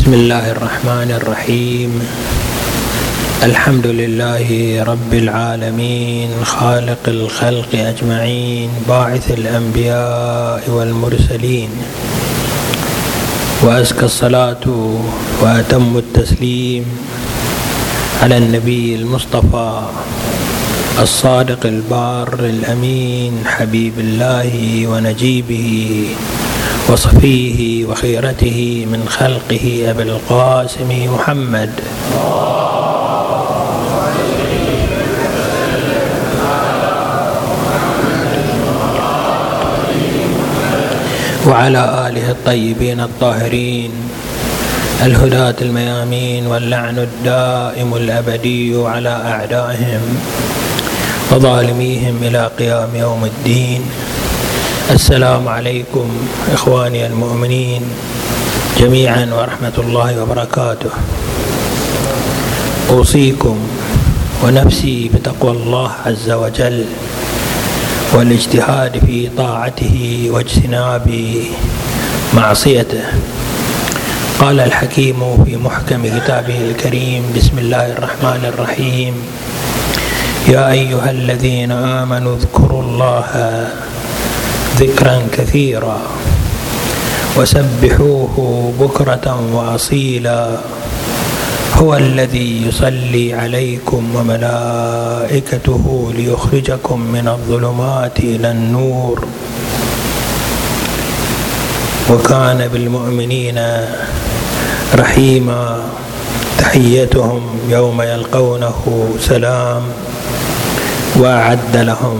بسم الله الرحمن الرحيم. الحمد لله رب العالمين خالق الخلق أجمعين باعث الأنبياء والمرسلين وأزكى الصلاة وأتم التسليم على النبي المصطفى الصادق البار الأمين حبيب الله ونجيبه وصفيه وخيرته من خلقه أبي القاسم محمد. وعلى آله الطيبين الطاهرين الهداة الميامين واللعن الدائم الأبدي على أعدائهم وظالميهم إلى قيام يوم الدين. السلام عليكم إخواني المؤمنين جميعا ورحمة الله وبركاته. أوصيكم ونفسي بتقوى الله عز وجل والاجتهاد في طاعته واجتناب معصيته. قال الحكيم في محكم كتابه الكريم بسم الله الرحمن الرحيم. يا أيها الذين آمنوا اذكروا الله ذكرا كثيرا. وسبحوه بكرة واصيلا. هو الذي يصلي عليكم وملائكته ليخرجكم من الظلمات إلى النور. وكان بالمؤمنين رحيما. تحيتهم يوم يلقونه سلام. وأعد لهم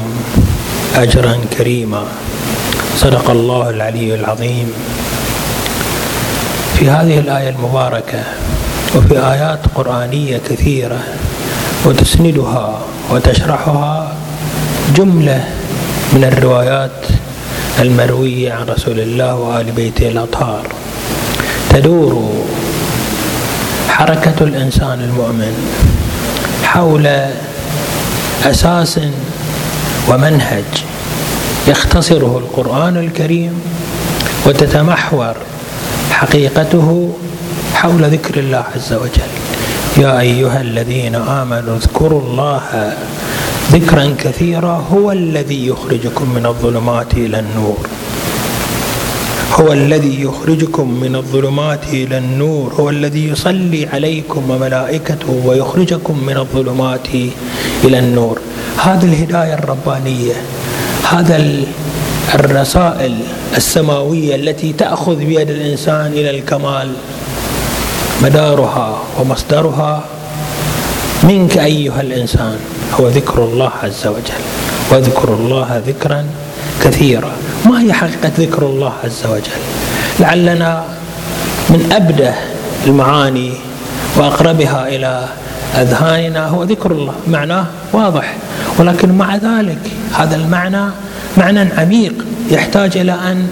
اجرا كريما. صدق الله العلي العظيم. في هذه الآية المباركة وفي آيات قرآنية كثيرة وتسندها وتشرحها جملة من الروايات المروية عن رسول الله وآل بيته الأطهار. تدور حركة الإنسان المؤمن حول أساس ومنهج يختصره القرآن الكريم وتتمحور حقيقته حول ذكر الله عز وجل. يا أيها الذين آمنوا اذكروا الله ذكرا كثيرا هو الذي يخرجكم من الظلمات إلى النور. هو الذي يخرجكم من الظلمات إلى النور. هو الذي يصلي عليكم وملائكته ويخرجكم من الظلمات إلى النور. هذه الهداية الربانية هذا الرسائل السماوية التي تأخذ بيد الإنسان إلى الكمال مدارها ومصدرها منك أيها الإنسان هو ذكر الله عز وجل واذكر الله ذكرا كثيرا. ما هي حقيقة ذكر الله عز وجل؟ لعلنا من أبده المعاني وأقربها إلى أذهاننا هو ذكر الله. معناه واضح. ولكن مع ذلك هذا المعنى معنى عميق يحتاج إلى أن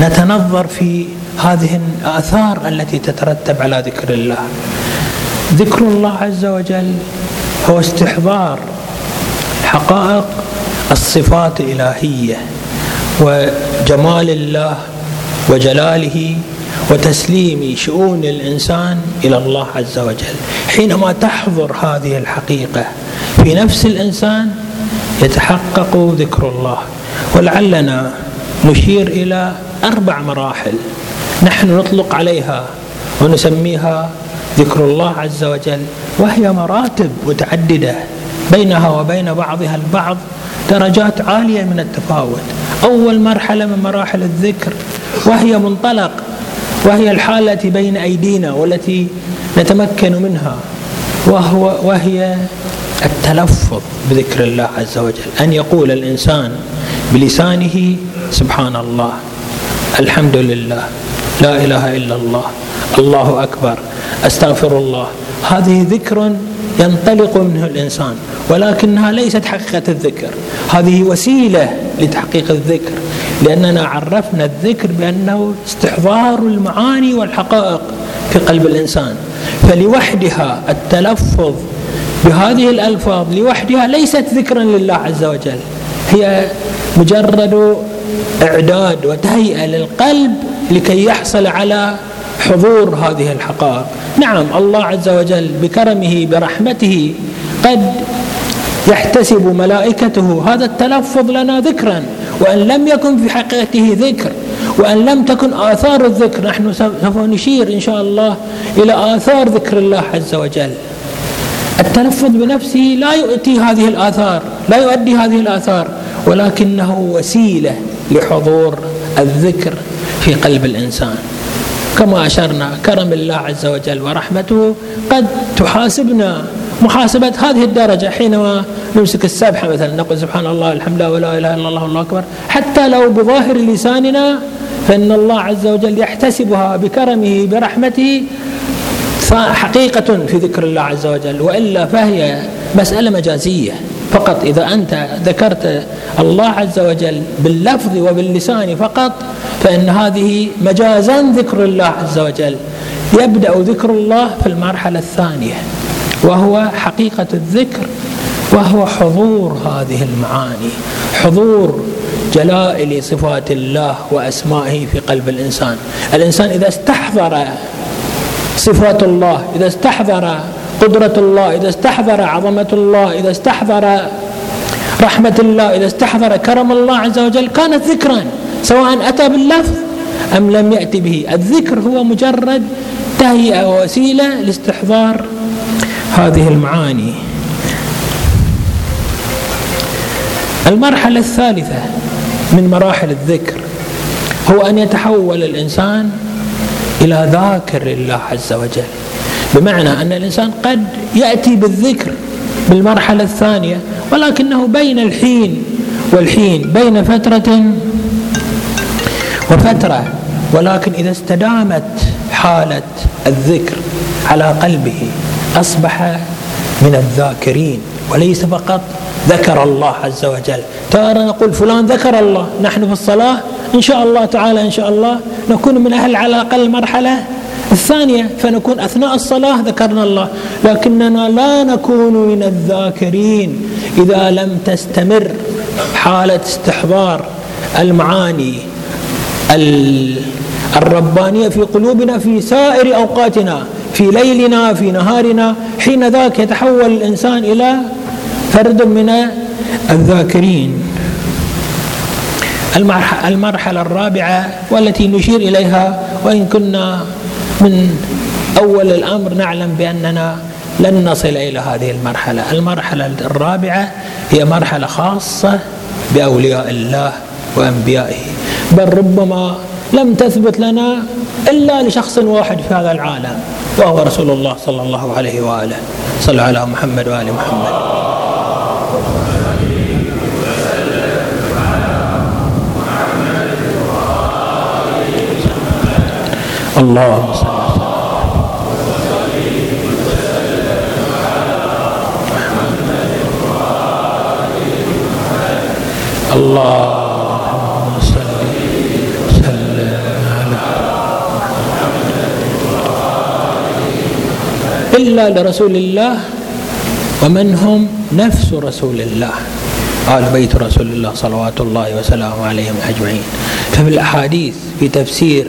نتنظر في هذه الآثار التي تترتب على ذكر الله. ذكر الله عز وجل هو استحضار حقائق الصفات الإلهية وجمال الله وجلاله وتسليم شؤون الإنسان إلى الله عز وجل. حينما تحضر هذه الحقيقة في نفس الإنسان يتحقق ذكر الله. ولعلنا نشير إلى أربع مراحل نحن نطلق عليها ونسميها ذكر الله عز وجل وهي مراتب متعددة بينها وبين بعضها البعض درجات عالية من التفاوت. أول مرحلة من مراحل الذكر وهي منطلق وهي الحالة التي بين أيدينا والتي نتمكن منها وهو وهي التلفظ بذكر الله عز وجل أن يقول الإنسان بلسانه سبحان الله الحمد لله لا إله إلا الله الله أكبر أستغفر الله. هذه ذكر ينطلق منه الإنسان ولكنها ليست حقيقة الذكر هذه وسيلة لتحقيق الذكر. لأننا عرفنا الذكر بأنه استحضار المعاني والحقائق في قلب الإنسان. فلوحدها التلفظ بهذه الألفاظ لوحدها ليست ذكرا لله عز وجل. هي مجرد إعداد وتهيئة للقلب لكي يحصل على حضور هذه الحقائق. نعم الله عز وجل بكرمه برحمته قد يحتسب ملائكته. هذا التلفظ لنا ذكرا. وإن لم يكن في حقيقته ذكر وإن لم تكن آثار الذكر نحن سوف نشير إن شاء الله إلى آثار ذكر الله عز وجل. التلفظ بنفسه لا يؤتي هذه الآثار لا يؤدي هذه الآثار ولكنه وسيلة لحضور الذكر في قلب الإنسان. كما أشرنا كرم الله عز وجل ورحمته قد تحاسبنا محاسبة هذه الدرجة حينما نمسك السبحة مثلا نقول سبحان الله الحمد لله ولا إله إلا الله والله أكبر. حتى لو بظاهر لساننا فإن الله عز وجل يحتسبها بكرمه برحمته حقيقة في ذكر الله عز وجل. وإلا فهي مسألة مجازية. فقط إذا أنت ذكرت الله عز وجل باللفظ وباللسان فقط فإن هذه مجازا ذكر الله عز وجل. يبدأ ذكر الله في المرحلة الثانية. وهو حقيقة الذكر وهو حضور هذه المعاني حضور جلائل صفات الله وأسمائه في قلب الإنسان. الإنسان إذا استحضر صفات الله إذا استحضر قدرة الله إذا استحضر عظمة الله إذا استحضر رحمة الله إذا استحضر كرم الله عز وجل كانت ذكرا سواء أتى باللفظ أم لم يأتي به. الذكر هو مجرد تهيئة ووسيلة لاستحضار هذه المعاني. المرحلة الثالثة من مراحل الذكر هو أن يتحول الإنسان إلى ذاكر لله عز وجل. بمعنى أن الإنسان قد يأتي بالذكر بالمرحلة الثانية ولكنه بين الحين والحين بين فترة وفترة ولكن إذا استدامت حالة الذكر على قلبه أصبح من الذاكرين وليس فقط ذكر الله عز وجل. ترى نقول فلان ذكر الله نحن في الصلاة إن شاء الله تعالى إن شاء الله نكون من أهل على الأقل المرحلة الثانية فنكون أثناء الصلاة ذكرنا الله لكننا لا نكون من الذاكرين. إذا لم تستمر حالة استحضار المعاني الربانية في قلوبنا في سائر أوقاتنا في ليلنا في نهارنا. حين ذاك يتحول الإنسان إلى فرد من الذاكرين. المرحلة الرابعة والتي نشير إليها وإن كنا من أول الأمر نعلم بأننا لن نصل إلى هذه المرحلة. المرحلة الرابعة هي مرحلة خاصة بأولياء الله وأنبيائه. بل ربما لم تثبت لنا إلا لشخص واحد في هذا العالم وهو رسول الله صلى الله عليه وآله. صلى على محمد وآل محمد. اللهم صل الله إلا لرسول الله ومن هم نفس رسول الله؟ آل بيت رسول الله صلوات الله وسلامه عليهم أجمعين. ففي الأحاديث في تفسير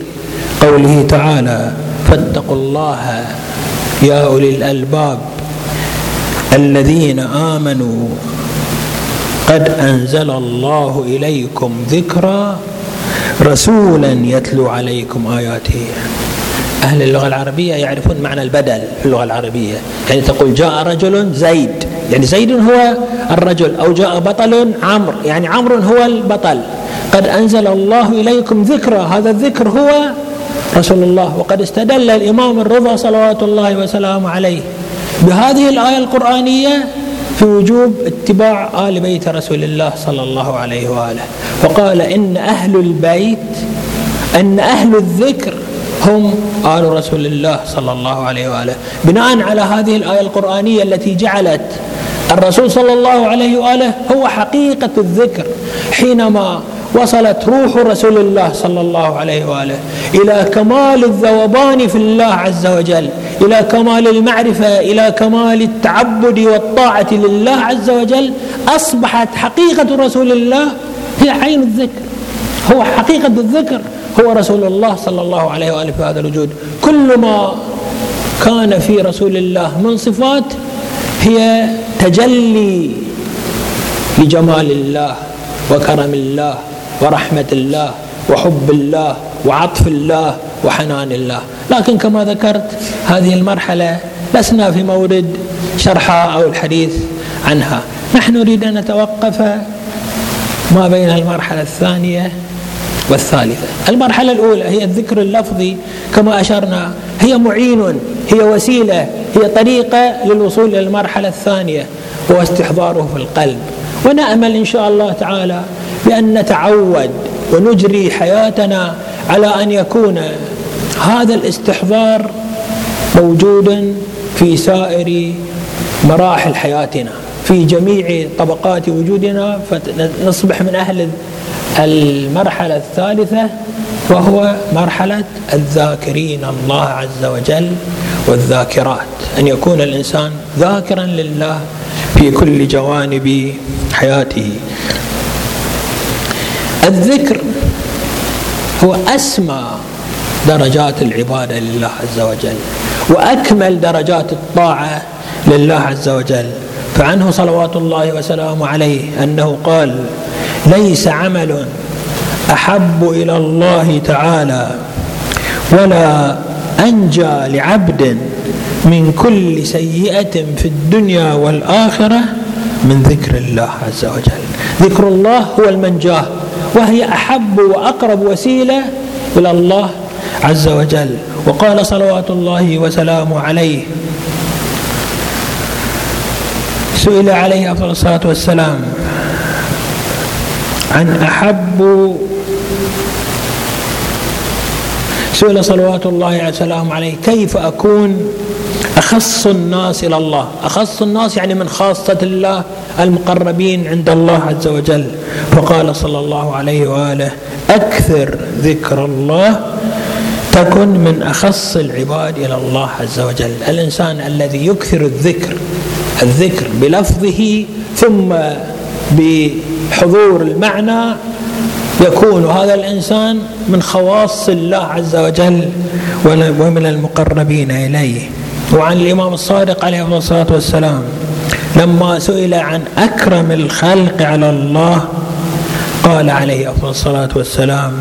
قوله تعالى فاتقوا الله يا أولي الألباب الذين آمنوا قد أنزل الله إليكم ذكرا رسولا يتلو عليكم آياته. أهل اللغة العربية يعرفون معنى البدل في اللغة العربية. يعني تقول جاء رجل زيد. يعني زيد هو الرجل أو جاء بطل عمرو. يعني عمرو هو البطل. قد أنزل الله إليكم ذكرى هذا الذكر هو رسول الله. وقد استدل الإمام الرضا صلوات الله وسلامه عليه بهذه الآية القرآنية في وجوب اتباع آل بيت رسول الله صلى الله عليه وآله. وقال إن أهل البيت أن أهل الذكر هم آل رسول الله صلى الله عليه وآله. بناء على هذه الآية القرآنية التي جعلت الرسول صلى الله عليه وآله هو حقيقة الذكر حينما وصلت روح رسول الله صلى الله عليه وآله إلى كمال الذوبان في الله عز وجل إلى كمال المعرفة إلى كمال التعبد والطاعة لله عز وجل أصبحت حقيقة رسول الله هي عين الذكر هو حقيقة الذكر. هو رسول الله صلى الله عليه وآله في هذا الوجود. كل ما كان في رسول الله من صفات هي تجلي لجمال الله وكرم الله ورحمة الله وحب الله وعطف الله وحنان الله. لكن كما ذكرت هذه المرحلة لسنا في مورد شرحها أو الحديث عنها. نحن نريد أن نتوقف ما بين المرحلة الثانية والثالثة المرحلة الأولى هي الذكر اللفظي كما أشرنا هي معين هي وسيلة هي طريقة للوصول إلى المرحلة الثانية وهو استحضاره في القلب. ونأمل إن شاء الله تعالى بأن نتعود ونجري حياتنا على أن يكون هذا الاستحضار موجودا في سائر مراحل حياتنا. في جميع طبقات وجودنا فنصبح من أهل المرحلة الثالثة وهو مرحلة الذاكرين الله عز وجل والذاكرات. أن يكون الإنسان ذاكرا لله في كل جوانب حياته. الذكر هو أسمى درجات العبادة لله عز وجل وأكمل درجات الطاعة لله عز وجل. فعنه صلوات الله وسلامه عليه أنه قال ليس عمل أحب إلى الله تعالى ولا أنجى لعبد من كل سيئة في الدنيا والآخرة من ذكر الله عز وجل. ذكر الله هو المنجاه وهي أحب وأقرب وسيلة إلى الله عز وجل. وقال صلوات الله وسلامه عليه سئل عليه أفضل الصلاة والسلام عن أحب سئل صلوات الله وسلامه عليه كيف أكون أخص الناس إلى الله؟ أخص الناس يعني من خاصة الله المقربين عند الله عز وجل. فقال صلى الله عليه وآله أكثر ذكر الله تكن من أخص العباد إلى الله عز وجل. الإنسان الذي يكثر الذكر الذكر بلفظه ثم بحضور المعنى يكون هذا الإنسان من خواص الله عز وجل ومن المقربين إليه. وعن الإمام الصادق عليه الصلاة والسلام لما سئل عن أكرم الخلق على الله قال عليه أفضل الصلاة والسلام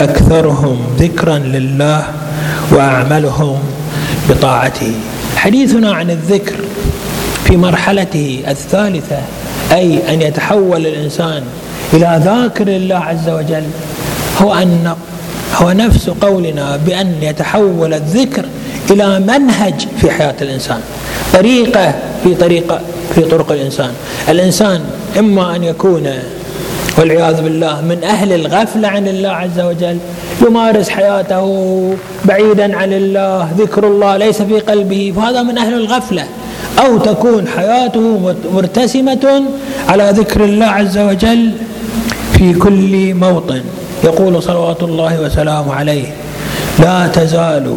أكثرهم ذكرا لله وأعملهم بطاعته. حديثنا عن الذكر في مرحلته الثالثة أي أن يتحول الإنسان إلى ذاكر الله عز وجل هو أن هو نفس قولنا بأن يتحول الذكر إلى منهج في حياة الإنسان طريقة في طريقة في طرق الإنسان. الإنسان إما أن يكون والعياذ بالله من أهل الغفلة عن الله عز وجل يمارس حياته بعيدا عن الله ذكر الله ليس في قلبه فهذا من أهل الغفلة. أو تكون حياته مرتسمة على ذكر الله عز وجل في كل موطن. يقول صلوات الله وسلامه عليه لا تزال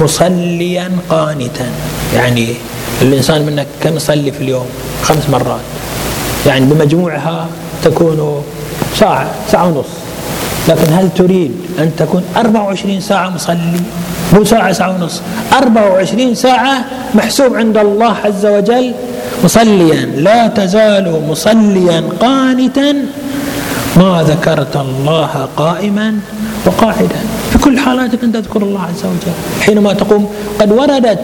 مصليا قانتا. يعني الإنسان منك كم يصلي في اليوم؟ خمس مرات. يعني بمجموعها تكون ساعة ساعة ونص. لكن هل تريد أن تكون 24 ساعة مصلي؟ مو ساعة ساعة ونص. 24 ساعة محسوب عند الله عز وجل مصليا. لا تزال مصليا قانتا. ما ذكرت الله قائما وقاعدا. في كل حالاتك أن تذكر الله عز وجل. حينما تقوم قد وردت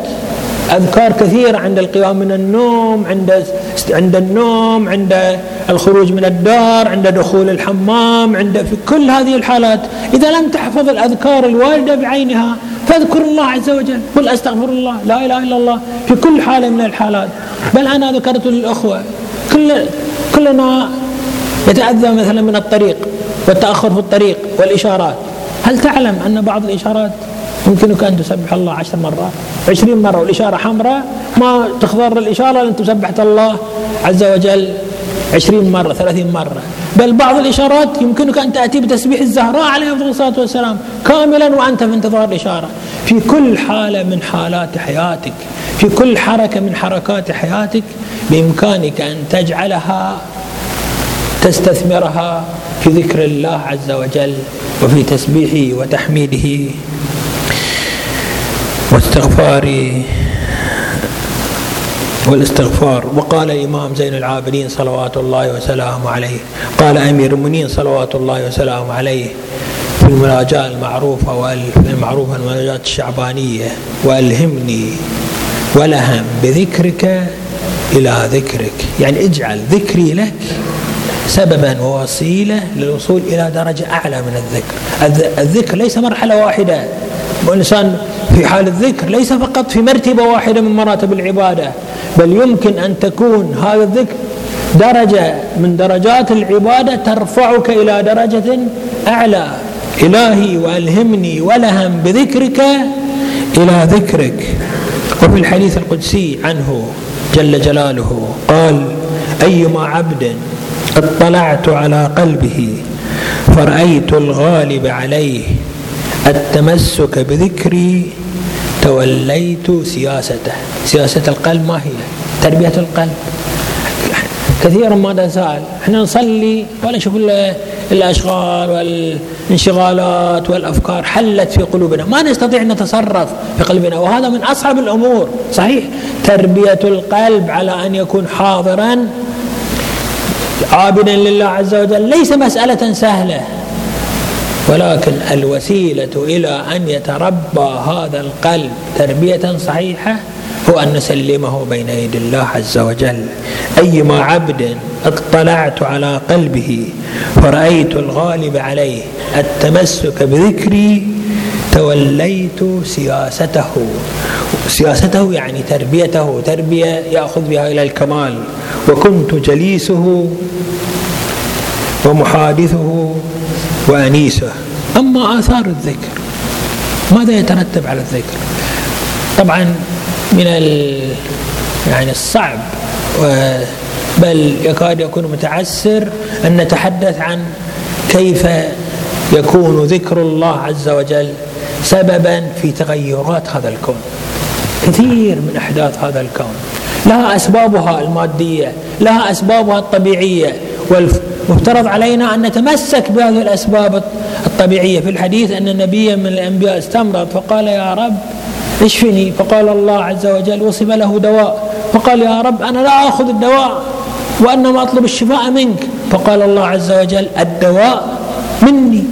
أذكار كثيرة عند القيام من النوم عند عند النوم عند الخروج من الدار عند دخول الحمام عند في كل هذه الحالات. إذا لم تحفظ الأذكار الواردة بعينها فاذكر الله عز وجل. قل أستغفر الله لا إله إلا الله في كل حالة من الحالات. بل أنا ذكرت للأخوة كل كلنا يتأذى مثلا من الطريق والتأخر في الطريق والإشارات. هل تعلم أن بعض الإشارات يمكنك أن تسبح الله عشر مرات عشرين مرة والإشارة حمراء ما تخضر الإشارة لأن تسبحت الله عز وجل عشرين مرة ثلاثين مرة. بل بعض الإشارات يمكنك أن تأتي بتسبيح الزهراء عليه الصلاة والسلام كاملا وأنت في انتظار الإشارة. في كل حالة من حالات حياتك في كل حركة من حركات حياتك بإمكانك أن تجعلها تستثمرها في ذكر الله عز وجل وفي تسبيحه وتحميده. واستغفاره والاستغفار. وقال الإمام زين العابدين صلوات الله وسلامه عليه. قال أمير المؤمنين صلوات الله وسلامه عليه في المناجاة المعروفة والمعروفة المناجاة الشعبانية. وألهمني ولهم بذكرك إلى ذكرك. يعني اجعل ذكري لك سببا ووسيلة للوصول إلى درجة أعلى من الذكر. الذكر ليس مرحلة واحدة. والإنسان في حال الذكر ليس فقط في مرتبة واحدة من مراتب العبادة بل يمكن أن تكون هذا الذكر درجة من درجات العبادة ترفعك إلى درجة أعلى. إلهي وألهمني ولهم بذكرك إلى ذكرك. وفي الحديث القدسي عنه جل جلاله قال أيما عبد اطلعت على قلبه فرأيت الغالب عليه التمسك بذكري توليت سياسته. سياسة القلب ما هي؟ تربية القلب. كثيرا ما نسأل إحنا نصلي ولا نشوف الأشغال والانشغالات والأفكار حلت في قلوبنا. ما نستطيع أن نتصرف في قلبنا. وهذا من أصعب الأمور. صحيح. تربية القلب على أن يكون حاضرا عابدا لله عز وجل. ليس مسألة سهلة. ولكن الوسيلة إلى أن يتربى هذا القلب تربية صحيحة هو أن نسلمه بين يدي الله عز وجل. أيما عبد اطلعت على قلبه فرأيت الغالب عليه التمسك بذكري توليت سياسته. سياسته يعني تربيته تربية يأخذ بها إلى الكمال. وكنت جليسه ومحادثه وأنيسة. أما آثار الذكر ماذا يترتب على الذكر؟ طبعا من يعني الصعب بل يكاد يكون متعسر أن نتحدث عن كيف يكون ذكر الله عز وجل سببا في تغيرات هذا الكون. كثير من أحداث هذا الكون. لها أسبابها المادية لها أسبابها الطبيعية والمفترض علينا أن نتمسك بهذه الأسباب الطبيعية. في الحديث أن نبيا من الأنبياء استمرض فقال يا رب اشفني. فقال الله عز وجل وصف له دواء. فقال يا رب أنا لا أخذ الدواء وإنما أطلب الشفاء منك. فقال الله عز وجل الدواء مني.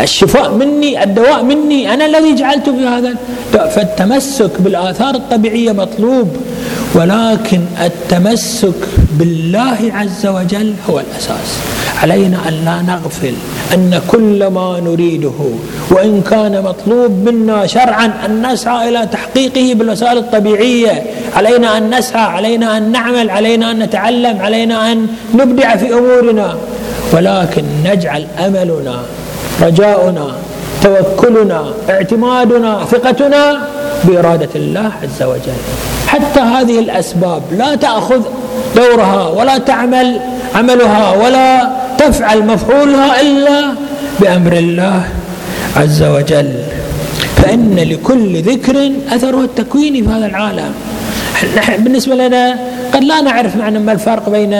الشفاء مني الدواء مني. أنا الذي جعلت في هذا فالتمسك بالآثار الطبيعية مطلوب. ولكن التمسك بالله عز وجل هو الأساس. علينا أن لا نغفل أن كل ما نريده وإن كان مطلوب منا شرعا أن نسعى إلى تحقيقه بالوسائل الطبيعية. علينا أن نسعى علينا أن نعمل علينا أن نتعلم علينا أن نبدع في أمورنا. ولكن نجعل أملنا رجاؤنا توكلنا اعتمادنا ثقتنا بإرادة الله عز وجل. حتى هذه الأسباب لا تأخذ دورها ولا تعمل عملها ولا تفعل مفعولها إلا بأمر الله عز وجل. فإن لكل ذكر أثره التكويني في هذا العالم. نحن بالنسبة لنا قد لا نعرف معنى ما الفرق بين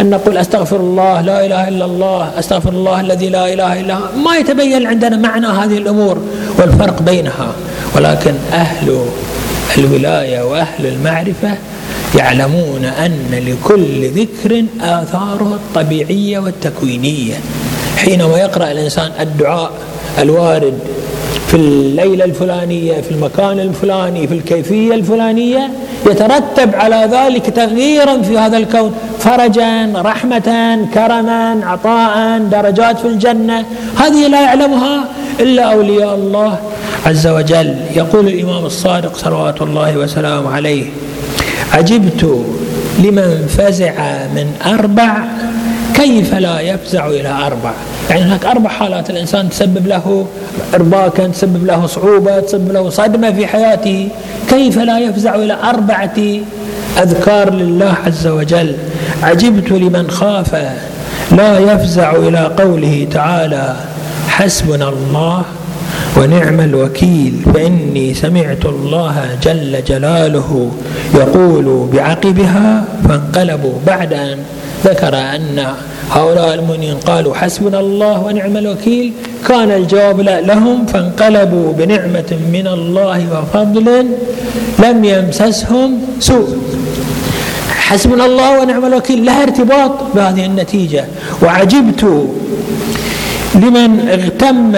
أن نقول أستغفر الله لا إله إلا الله أستغفر الله الذي لا إله إلا هو. ما يتبين عندنا معنى هذه الأمور والفرق بينها. ولكن أهل الولاية وأهل المعرفة يعلمون أن لكل ذكر آثاره الطبيعية والتكوينية. حينما يقرأ الإنسان الدعاء الوارد في الليلة الفلانية في المكان الفلاني في الكيفية الفلانية يترتب على ذلك تغييرا في هذا الكون. فرجا رحمه كرما عطاء درجات في الجنة. هذه لا يعلمها إلا أولياء الله عز وجل يقول الإمام الصادق صلوات الله وسلامه عليه عجبت لمن فزع من أربع كيف لا يفزع إلى أربع؟ يعني هناك أربع حالات الإنسان تسبب له ارباكا تسبب له صعوبة تسبب له صدمة في حياته. كيف لا يفزع إلى أربعة؟ أذكار لله عز وجل عجبت لمن خاف لا يفزع إلى قوله تعالى حسبنا الله ونعم الوكيل فإني سمعت الله جل جلاله يقول بعقبها فانقلبوا بعد أن ذكر أن هؤلاء المؤمنين قالوا حسبنا الله ونعم الوكيل. كان الجواب لا لهم فانقلبوا بنعمة من الله وفضل لم يمسسهم سوء. حسبنا الله ونعم الوكيل لها ارتباط بهذه النتيجة. وعجبت لمن اغتم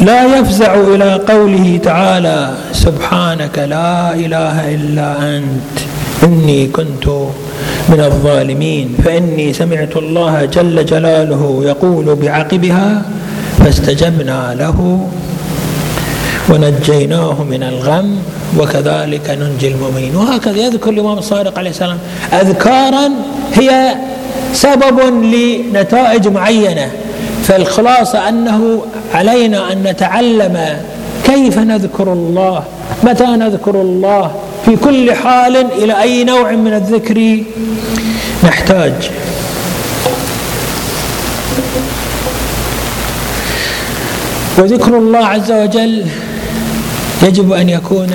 لا يفزع إلى قوله تعالى سبحانك لا إله إلا أنت إني كنت من الظالمين فإني سمعت الله جل جلاله يقول بعقبها فاستجبنا له ونجيناه من الغم وكذلك ننجي المؤمنين. وهكذا يذكر الإمام الصادق عليه السلام أذكارا هي سبب لنتائج معينة. فالخلاصة أنه علينا أن نتعلم كيف نذكر الله متى نذكر الله في كل حال إلى أي نوع من الذكر نحتاج. وذكر الله عز وجل يجب أن يكون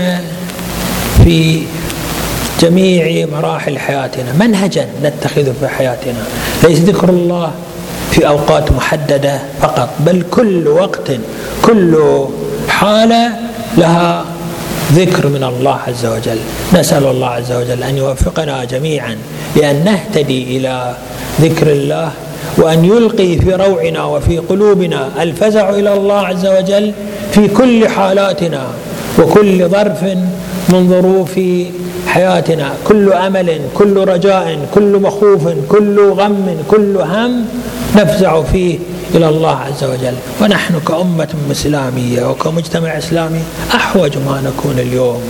في جميع مراحل حياتنا منهجا نتخذه في حياتنا ليس ذكر الله في أوقات محددة فقط بل كل وقت كل حالة لها ذكر من الله عز وجل. نسأل الله عز وجل أن يوفقنا جميعا لأن نهتدي إلى ذكر الله وأن يلقي في روعنا وفي قلوبنا الفزع إلى الله عز وجل في كل حالاتنا وكل ظرف من ظروف حياتنا. كل أمل كل رجاء كل مخوف كل غم كل هم نفزع فيه إلى الله عز وجل. ونحن كأمة إسلامية وكمجتمع إسلامي أحوج ما نكون اليوم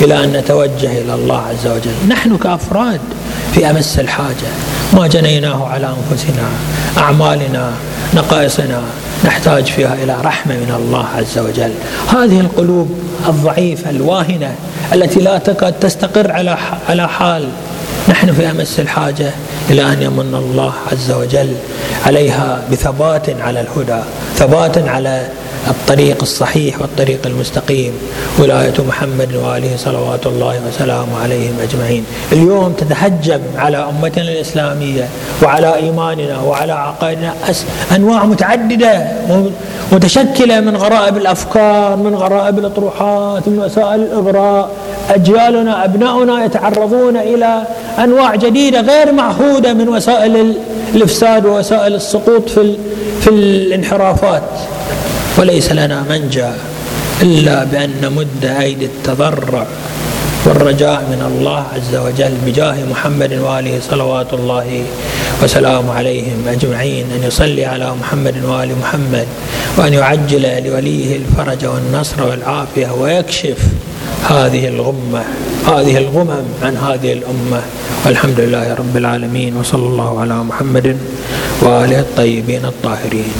إلى أن نتوجه إلى الله عز وجل. نحن كأفراد في أمس الحاجة. ما جنيناه على أنفسنا أعمالنا نقائصنا نحتاج فيها إلى رحمة من الله عز وجل. هذه القلوب الضعيفة الواهنة التي لا تكاد تستقر على على حال نحن في أمس الحاجة إلى أن يمن الله عز وجل عليها بثبات على الهدى ثبات على الطريق الصحيح والطريق المستقيم. ولاية محمد وآله صلوات الله وسلامه عليهم أجمعين اليوم تتهجم على أمتنا الإسلامية وعلى إيماننا وعلى عقائدنا أنواع متعددة متشكلة من غرائب الأفكار من غرائب الأطروحات من وسائل الإغراء. أجيالنا أبناؤنا يتعرضون إلى أنواع جديدة غير معهودة من وسائل الإفساد ووسائل السقوط في في الانحرافات. وليس لنا منجا إلا بأن نمد أيدي التضرع والرجاء من الله عز وجل بجاه محمد وآله صلوات الله وسلام عليهم أجمعين. أن يصلي على محمد وآل محمد وأن يعجل لوليه الفرج والنصر والعافية ويكشف هذه الغمة هذه الغمم عن هذه الأمة. والحمد لله رب العالمين وصلى الله على محمد وآله الطيبين الطاهرين.